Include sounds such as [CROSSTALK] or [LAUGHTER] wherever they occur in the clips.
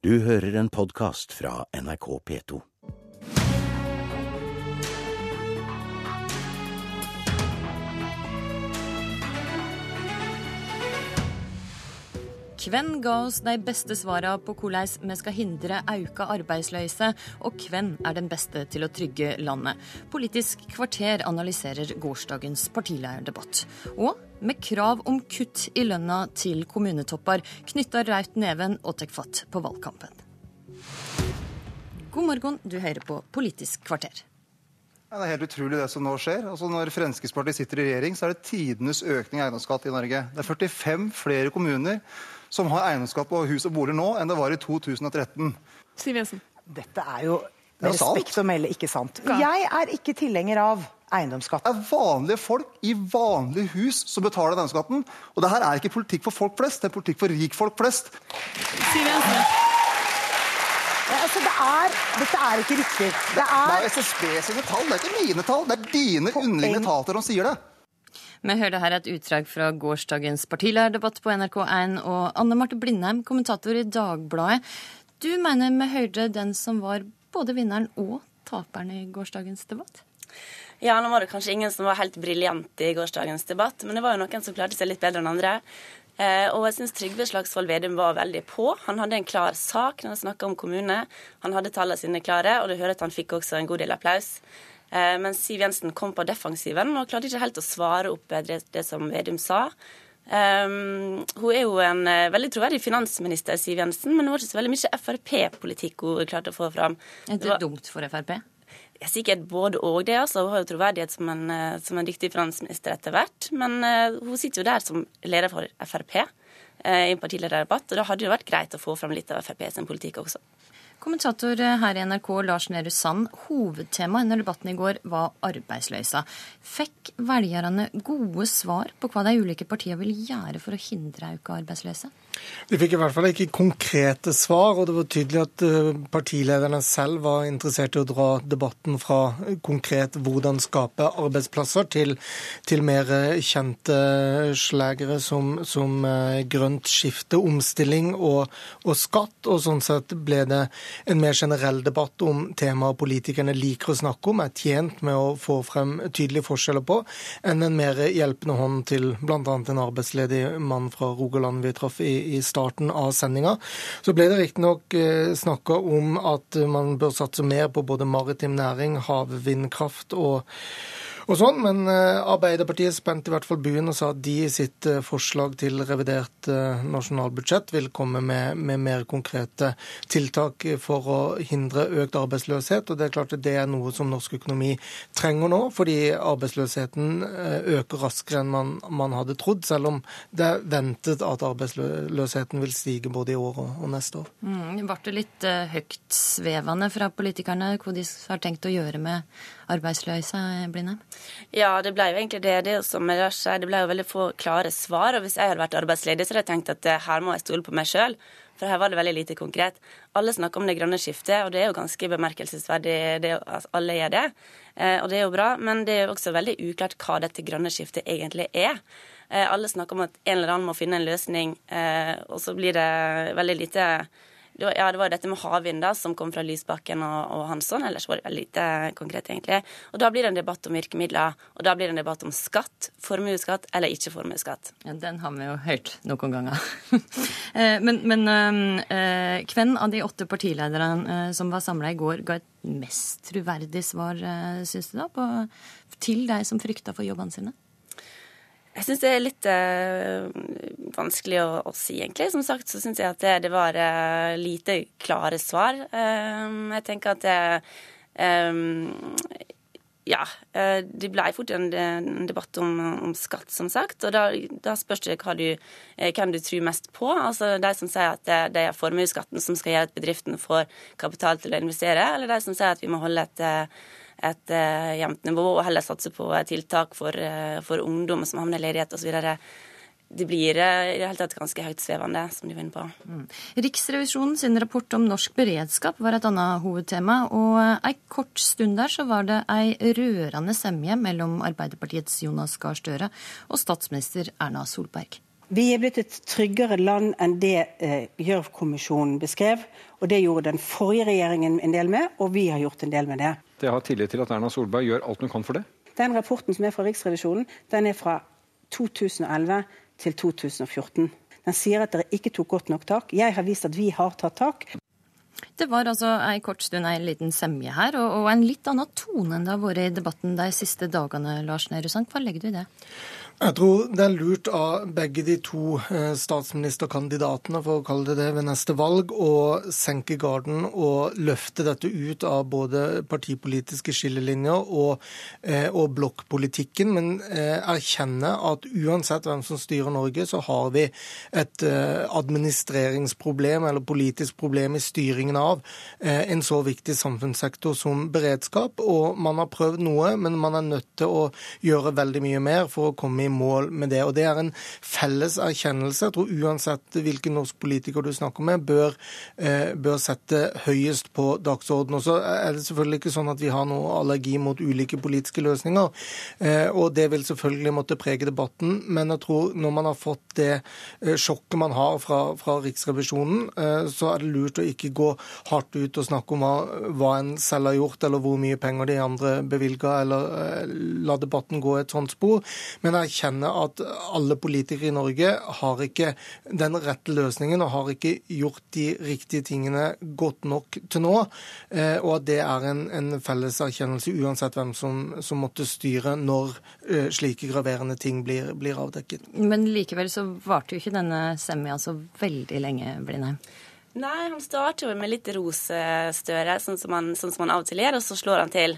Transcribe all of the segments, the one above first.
Du hører en podkast fra NRK P2. Hvem ga oss de beste svara på hvordan vi skal hindre auka arbeidsløyse, og hvem er den beste til å trygge landet? Politisk kvarter analyserer gårsdagens partilederdebatt. Og med krav om kutt i lønna til kommunetopper knytter raut neven og tar fatt på valgkampen. God morgen, du hører på Politisk kvarter. Ja, det er helt utrolig det som nå skjer. Altså Når Fremskrittspartiet sitter i regjering, så er det tidenes økning i eiendomsskatt i Norge. Det er 45 flere kommuner som har eiendomsskatt på hus og boliger nå enn det var i 2013. Siv Jensen. Dette er jo Det med sant. respekt å melde ikke sant. Jeg er ikke tilhenger av eiendomsskatt. Det er vanlige folk i vanlige hus som betaler denne eiendomsskatten. Og det her er ikke politikk for folk flest, det er politikk for rikfolk flest. Siv Jensen. Ja, Altså, det er, dette er ikke riktig. Det Det er er SSB sine tall, det er ikke mine tall. Det er dine underliggende etater som sier det. Vi hørte her et utdrag fra gårsdagens partilærdebatt på NRK1, og Anne Marte Blindheim, kommentator i Dagbladet. Du mener vi hørte den som var både vinneren og taperen i gårsdagens debatt? Ja, nå var det kanskje ingen som var helt briljante i gårsdagens debatt, men det var jo noen som klarte seg litt bedre enn andre. Eh, og jeg syns Trygve Slagsvold Vedum var veldig på. Han hadde en klar sak når han snakka om kommune. Han hadde tallene sine klare, og du hører at han fikk også en god del applaus. Men Siv Jensen kom på defensiven og klarte ikke helt å svare opp eh, det, det som Vedum sa. Um, hun er jo en eh, veldig troverdig finansminister, Siv Jensen, men det var ikke så veldig mye Frp-politikk hun klarte å få fram. Er det var- dumt for Frp? Ja, sikkert både og det. altså. Hun har jo troverdighet som en, eh, som en dyktig finansminister etter hvert. Men eh, hun sitter jo der som leder for Frp eh, i en partilederdebatt, og da hadde det vært greit å få fram litt av Frp sin politikk også. Kommentator her i NRK, Lars Nehru Sand. Hovedtemaet under debatten i går var arbeidsløysa. Fikk velgerne gode svar på hva de ulike partiene vil gjøre for å hindre økt arbeidsløyse? De fikk i hvert fall ikke konkrete svar, og det var tydelig at eh, partilederne selv var interessert i å dra debatten fra konkret hvordan skape arbeidsplasser, til, til mer eh, kjente slagere som, som eh, grønt skifte, omstilling og, og skatt. Og sånn sett ble det en mer generell debatt om temaer politikerne liker å snakke om, er tjent med å få frem tydelige forskjeller på, enn en mer hjelpende hånd til bl.a. en arbeidsledig mann fra Rogaland vi traff i, i starten av sendinga. Så ble det riktignok eh, snakka om at man bør satse mer på både maritim næring, havvindkraft og og sånn, Men eh, Arbeiderpartiet spente i hvert fall buen og sa at de i sitt eh, forslag til revidert eh, nasjonalbudsjett vil komme med, med mer konkrete tiltak for å hindre økt arbeidsløshet. og Det er klart at det er noe som norsk økonomi trenger nå, fordi arbeidsløsheten øker raskere enn man, man hadde trodd, selv om det er ventet at arbeidsløsheten vil stige både i år og, og neste år. Mm, ble det litt høytsvevende fra politikerne hva de har tenkt å gjøre med arbeidsløse, Blindheim? Ja, det ble jo egentlig det. Det, det ble jo veldig få klare svar. Og hvis jeg hadde vært arbeidsledig, så hadde jeg tenkt at eh, her må jeg stole på meg sjøl. For her var det veldig lite konkret. Alle snakker om det grønne skiftet, og det er jo ganske bemerkelsesverdig. At alle gjør det. Eh, og det er jo bra, men det er jo også veldig uklart hva dette grønne skiftet egentlig er. Eh, alle snakker om at en eller annen må finne en løsning, og så blir det veldig lite det var, ja, det var dette med havvind som kom fra Lysbakken og, og Hansson. Ellers var det veldig lite konkret, egentlig. Og da blir det en debatt om virkemidler. Og da blir det en debatt om skatt, formuesskatt eller ikke formuesskatt. Ja, Den har vi jo hørt noen ganger. [LAUGHS] Eh, men men øh, hvem av de åtte partilederne som var samla i går, ga et mest troverdig svar, øh, syns du, da, på, til de som frykta for jobbene sine? Jeg syns det er litt uh, vanskelig å, å, si, egentlig. Som sagt så syns jeg at det, det var uh, lite klare svar. Uh, jeg tenker at det Ja. det ble fort en, en debatt om, om, skatt, som sagt. Og da, da spørs det hva du, hvem du tror mest på. Altså de som sier at det, det er formuesskatten som skal gjøre at bedriften får kapital til å investere, eller de som sier at vi må holde et et uh, jevnt nivå, og heller satse på tiltak for, uh, for ungdom som havner i ledighet osv. Det blir i det hele tatt ganske høytsvevende, som de var inne på. Mm. Riksrevisjonen sin rapport om norsk beredskap var et annet hovedtema. Og ei kort stund der så var det ei rørende semje mellom Arbeiderpartiets Jonas Gahr Støre og statsminister Erna Solberg. Vi er blitt et tryggere land enn det eh, Gjørv-kommisjonen beskrev. Og det gjorde den forrige regjeringen en del med, og vi har gjort en del med det. Jeg har tillit til at Erna Solberg gjør alt hun kan for det. Den rapporten som er fra Riksrevisjonen, den er fra 2011 til 2014. Den sier at dere ikke tok godt nok tak. Jeg har vist at vi har tatt tak. Det var altså ei kort stund ei liten semje her, og, og en litt annen tone enn det har vært i debatten de siste dagene, Lars Nehru Sand. Hva legger du i det? Jeg tror det er lurt av begge de to eh, statsministerkandidatene, for å kalle det det, ved neste valg, å senke garden og løfte dette ut av både partipolitiske skillelinjer og, eh, og blokkpolitikken, men eh, erkjenne at uansett hvem som styrer Norge, så har vi et administreringsproblem eller politisk problem i styringen av en så viktig samfunnssektor som beredskap. Og man har prøvd noe, men man er nødt til å gjøre veldig mye mer for å komme i mål med det. Og Det er en felles erkjennelse. Jeg tror uansett hvilken norsk politiker du snakker med, bør, eh, bør sette høyest på dagsordenen. Og så er det selvfølgelig ikke sånn at vi har noe allergi mot ulike politiske løsninger. Eh, og det vil selvfølgelig måtte prege debatten. Men jeg tror når man har fått det eh, sjokket man har fra, fra Riksrevisjonen, så er det lurt å ikke gå hardt ut og snakke om hva, hva en selv har gjort, eller hvor mye penger de andre bevilga, eller la debatten gå et sånt spor. Men jeg erkjenne at alle politikere i Norge har ikke den rette løsningen og har ikke gjort de riktige tingene godt nok til nå. Eh, og at det er en, en felles erkjennelse uansett hvem som, som måtte styre når eh, slike graverende ting blir, blir avdekket. Men likevel så varte jo ikke denne semja så veldig lenge, Blindheim. Nei, han starter jo med litt ros, Støre, sånn sånn som han av og til gjør, og så slår han til.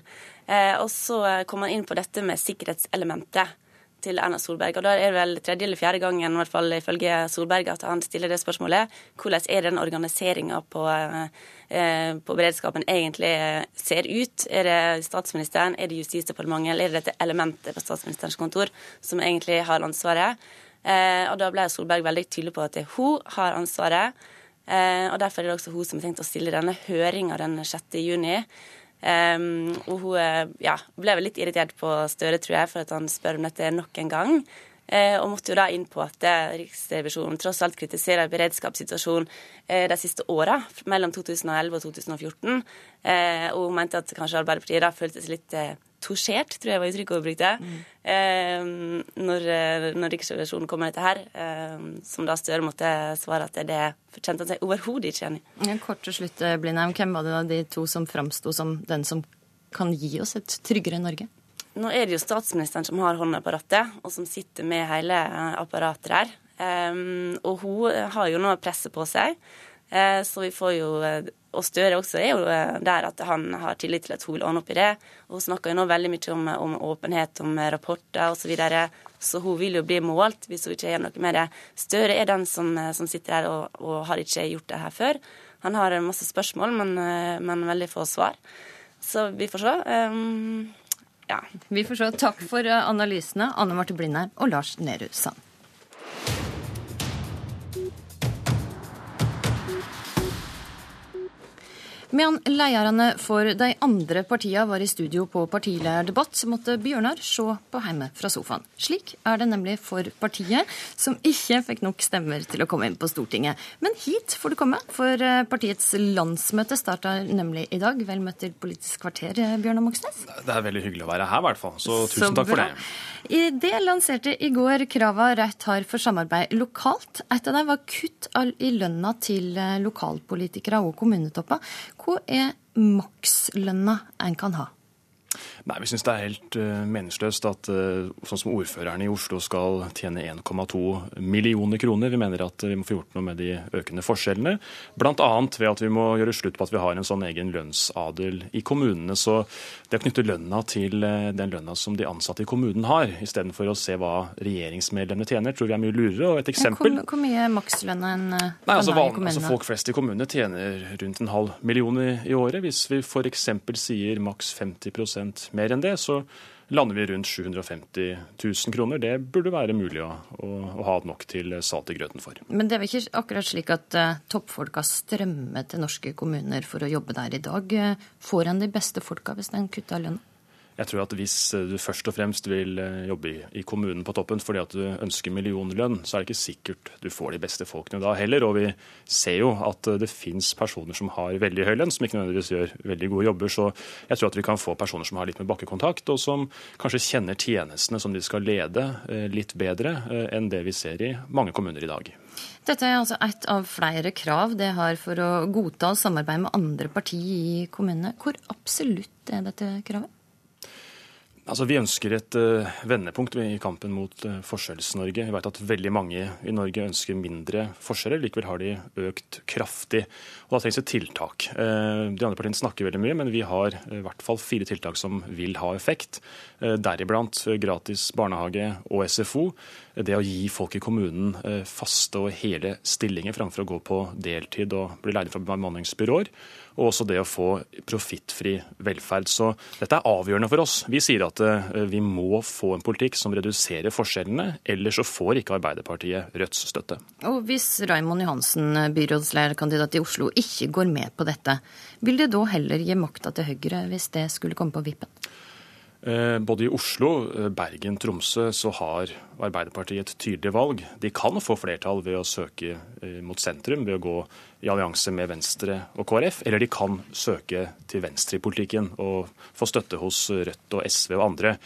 Eh, og så kommer han inn på dette med sikkerhetselementet til Erna Solberg. Og da er det vel tredje eller fjerde gangen, i hvert fall ifølge Solberg, at han stiller det spørsmålet. Hvordan er den organiseringa på, eh, på, beredskapen egentlig eh, ser ut? Er det statsministeren, er det Justisdepartementet, eller er det dette elementet på statsministerens kontor som egentlig har ansvaret? Eh, og da ble Solberg veldig tydelig på at det er hun har ansvaret. og derfor er det også hun som har tenkt å stille denne høringa den 6. juni. Um, og hun eh, ja, ble vel litt irritert på Støre, tror jeg, for at han spør om dette nok en gang. Uh, og måtte jo da inn på at Riksrevisjonen tross alt kritiserer beredskapssituasjonen uh, de siste åra, mellom 2011 og 2014. og hun mente at kanskje Arbeiderpartiet da føltes litt tosjert, tror jeg var uttrykket hun brukte, mm. eh, når, eh, når Riksrevisjonen kom med dette her. Eh, som da Støre måtte svare at det kjente han seg overhodet ikke enig i. Kort til slutt, eh, Blindheim. Hvem var det da de to som framsto som den som kan gi oss et tryggere Norge? Nå er det jo statsministeren som har hånda på rattet, og som sitter med hele eh, apparatet her. Eh, og hun har jo nå presset på seg, uh, så vi får jo og Støre også er jo eh, der at han har tillit til at hun vil ordne opp i det. Hun snakker jo nå veldig mye om, om åpenhet, om rapporter osv. Så, videre. så hun vil jo bli målt hvis hun ikke gjør noe med det. Støre er den som, eh, som sitter her og, og, har ikke gjort det her før. Han har masse spørsmål, men, eh, men veldig få svar. Så vi får se. Um, ja. Vi får se. Takk for analysene, Anne Marte Blindheim og Lars Nehru Sand. Medan lederne for de andre partiene var i studio på partilederdebatt, så måtte Bjørnar se på hjemme fra sofaen. Slik er det nemlig for partiet, som ikke fikk nok stemmer til å komme inn på Stortinget. Men hit får du komme, for eh, partiets landsmøte starter nemlig i dag. Vel møtt til Politisk kvarter, eh, Bjørnar Moxnes. Det er veldig hyggelig å være her, i hvert fall. Så tusen så takk for det. I det lanserte i går krava Rødt har for samarbeid lokalt. Et av dem var kutt i lønna til eh, lokalpolitikere og kommunetopper. Hva er makslønna en kan ha? Nei, Vi syns det er helt uh, meningsløst at uh, sånn som ordførerne i Oslo skal tjene 1,2 millioner kroner. Vi mener at vi må få gjort noe med de økende forskjellene. Bl.a. ved at vi må gjøre slutt på at vi har en sånn egen lønnsadel i kommunene. Så det å knytte lønna til uh, den lønna som de ansatte i kommunen har, istedenfor å se hva regjeringsmedlemmene tjener, tror vi er mye lurere. Og et eksempel Hvor, hvor mye makslønna en Nei, altså, ha i kommunene? Altså, folk flest i kommunene tjener rundt en halv million i, i året. Hvis vi f.eks. sier maks 50 mer enn det, så lander vi rundt 750 000 kroner. Det burde være mulig å, å, å ha nok til salt i grøten for. Men det er vel ikke akkurat slik at uh, toppfolka strømmer til norske kommuner for å jobbe der i dag. Uh, får en de beste folka hvis en kutter lønna? Jeg tror at Hvis du først og fremst vil eh, jobbe i kommunen på toppen fordi at du ønsker millionlønn, så er det ikke sikkert du får de beste folkene da heller. Og vi ser jo at eh, det fins personer som har veldig høy lønn, som ikke nødvendigvis gjør veldig gode jobber. Så jeg tror at vi kan få personer som har litt med bakkekontakt, og som kanskje kjenner tjenestene som de skal lede, eh, litt bedre enn det vi ser i mange kommuner i dag. Dette er altså ett av flere krav det har for å godta samarbeid med andre partier i kommunene. Hvor absolutt er dette kravet? Altså, Vi ønsker et uh, vendepunkt i kampen mot uh, Forskjells-Norge. Vi vet at veldig mange i Norge ønsker mindre forskjeller. Likevel har de økt kraftig. Og Da trengs det tiltak. Uh, de andre partiene snakker veldig mye, men vi har i hvert fall fire tiltak som vil ha effekt. Deriblant gratis barnehage og SFO. Det å gi folk i kommunen faste og hele stillinger framfor å gå på deltid og bli leid fra bemanningsbyråer og også det å få profittfri velferd. Så dette er avgjørende for oss. Vi sier at eh, vi må få en politikk som reduserer forskjellene, ellers så får ikke Arbeiderpartiet Rødts støtte. Og hvis Raimond Johansen, byrådslederkandidat i Oslo, ikke går med på dette, vil det da heller gi makta til Høyre hvis det skulle komme på vippen? Eh, både i Oslo, eh, Bergen, Tromsø så har Arbeiderpartiet et tydelig valg. De kan få flertall ved å søke mot sentrum, ved å gå i allianse med Venstre og KrF, eller de kan søke til venstre i politikken og få støtte hos Rødt og SV og andre.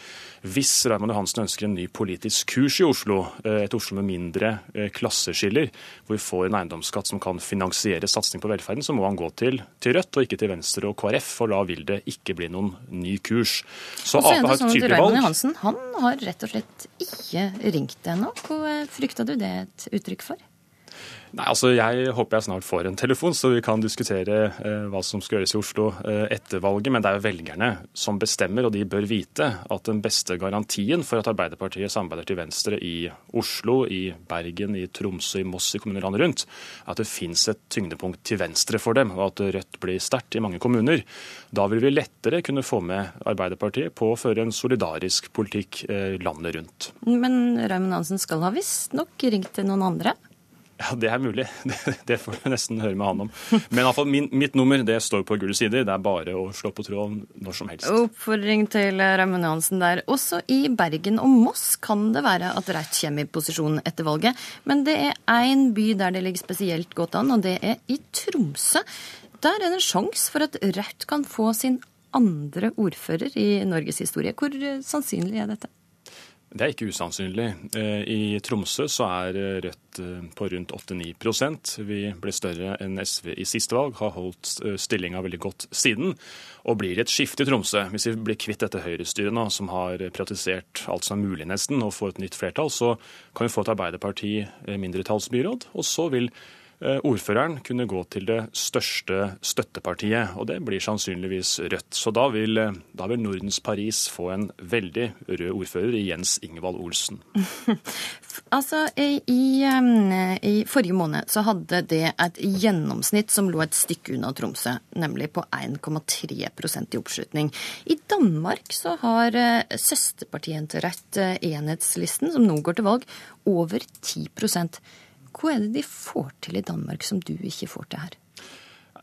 Hvis Raymond Johansen ønsker en ny politisk kurs i Oslo, eh, et Oslo med mindre eh, klasseskiller, hvor vi får en eiendomsskatt som kan finansiere satsing på velferden, så må han gå til, til, Rødt og ikke til Venstre og KrF, for da vil det ikke bli noen ny kurs. Så Ap har et sånn tydelig valg. Johansen, han har rett og slett ikke ringt ennå. Hva frykta du det et uttrykk for? Nei, altså Jeg håper jeg snart får en telefon, så vi kan diskutere eh, hva som skal gjøres i Oslo eh, etter valget. Men det er jo velgerne som bestemmer, og de bør vite at den beste garantien for at Arbeiderpartiet samarbeider til venstre i Oslo, i Bergen, i Tromsø, i Moss, i kommuner landet rundt, er at det fins et tyngdepunkt til venstre for dem, og at Rødt blir sterkt i mange kommuner. Da vil vi lettere kunne få med Arbeiderpartiet på å føre en solidarisk politikk eh, landet rundt. Men Raymond Hansen skal ha visstnok ringt til noen andre? Ja, Det er mulig. [LAUGHS] Det, får du nesten høre med han om. Men iallfall mitt nummer det står på gule sider. Det er bare å slå på tråden når som helst. Oppfordring til Raymond Johansen der. Også i Bergen og Moss kan det være at Reit kommer i posisjon etter valget. Men det er én by der det ligger spesielt godt an, og det er i Tromsø. Der er det en sjanse for at Rødt kan få sin andre ordfører i Norges historie. Hvor sannsynlig er dette? Det er ikke usannsynlig. Eh, I Tromsø så er eh, Rødt eh, på rundt 8-9 Vi ble større enn SV i siste valg, har holdt stillinga veldig godt siden. Og blir et skifte i Tromsø, hvis vi blir kvitt dette høyrestyret nå, som har privatisert alt som er mulig nesten, og får et nytt flertall, så kan vi få et Arbeiderparti mindretallsbyråd. Og så vil ordføreren kunne gå til det største støttepartiet, og det blir sannsynligvis Rødt. Så da vil, eh, da vil Nordens Paris få en veldig rød ordfører i Jens Ingvald Olsen. [LAUGHS] altså, i, i, forrige måned så hadde det et gjennomsnitt som lå et stykke unna Tromsø, nemlig på 1,3% i oppslutning. I Danmark så har eh, søsterpartiet til Rødt, Enhetslisten, som nå går til valg, over 10 hva er det de får til i Danmark som du ikke får til her?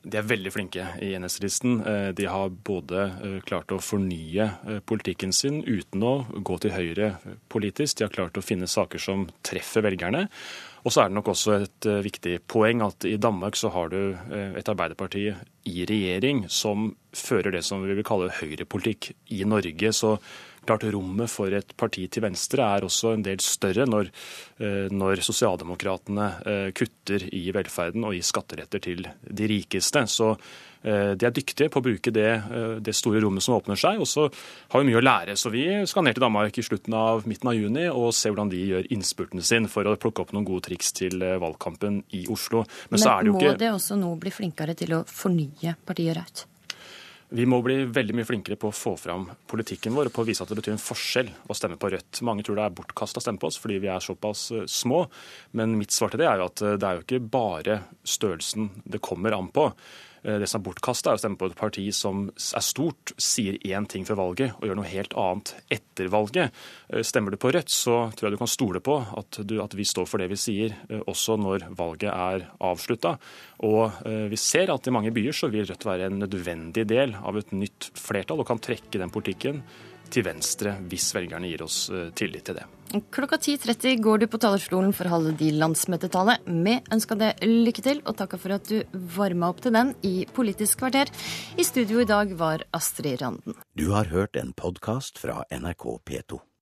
De er veldig flinke i NS-listen. Eh, de har både eh, klart å fornye eh, politikken sin uten å gå til høyre politisk. De har klart å finne saker som treffer velgerne. Og så er det nok også et viktig poeng at i Danmark så har du et Arbeiderparti i regjering som fører det som vi vil kalle høyrepolitikk i Norge. Så klart Rommet for et parti til venstre er også en del større når, eh, når sosialdemokratene eh, kutter i velferden og gir skatteretter til de rikeste. Så eh, de er dyktige på å bruke det, det, store rommet som åpner seg. Og så har vi mye å lære. Så vi skal ned til Danmark i slutten av midten av juni og se hvordan de gjør innspurten sin for å plukke opp noen gode triks til valgkampen i Oslo. Men, Men det må ikke... det også nå bli flinkere til å fornye partiet Rødt? Vi må bli veldig mye flinkere på å få fram politikken vår og på å vise at det betyr en forskjell å stemme på Rødt. Mange tror det er bortkasta å stemme på oss fordi vi er såpass eh, små. Men mitt svar til det er jo at eh, det er jo ikke bare størrelsen det kommer an på. Eh, det som er bortkasta, er å stemme på et parti som er stort, sier én ting før valget og gjør noe helt annet etter valget. Eh, stemmer du på Rødt, så tror jeg du kan stole på at, du, at vi står for det vi sier, eh, også når valget er avslutta. Og vi ser at i mange byer så vil Rødt være en nødvendig del av et nytt flertall og kan trekke den politikken til venstre, hvis velgerne gir oss eh, tillit til det. Klokka 10.30 går du på talerstolen for å holde de landsmøtetale. Vi ønsker deg lykke til, og takker for at du varma opp til den i Politisk kvarter. I studio i dag var Astrid Randen. Du har hørt en podkast fra NRK P2.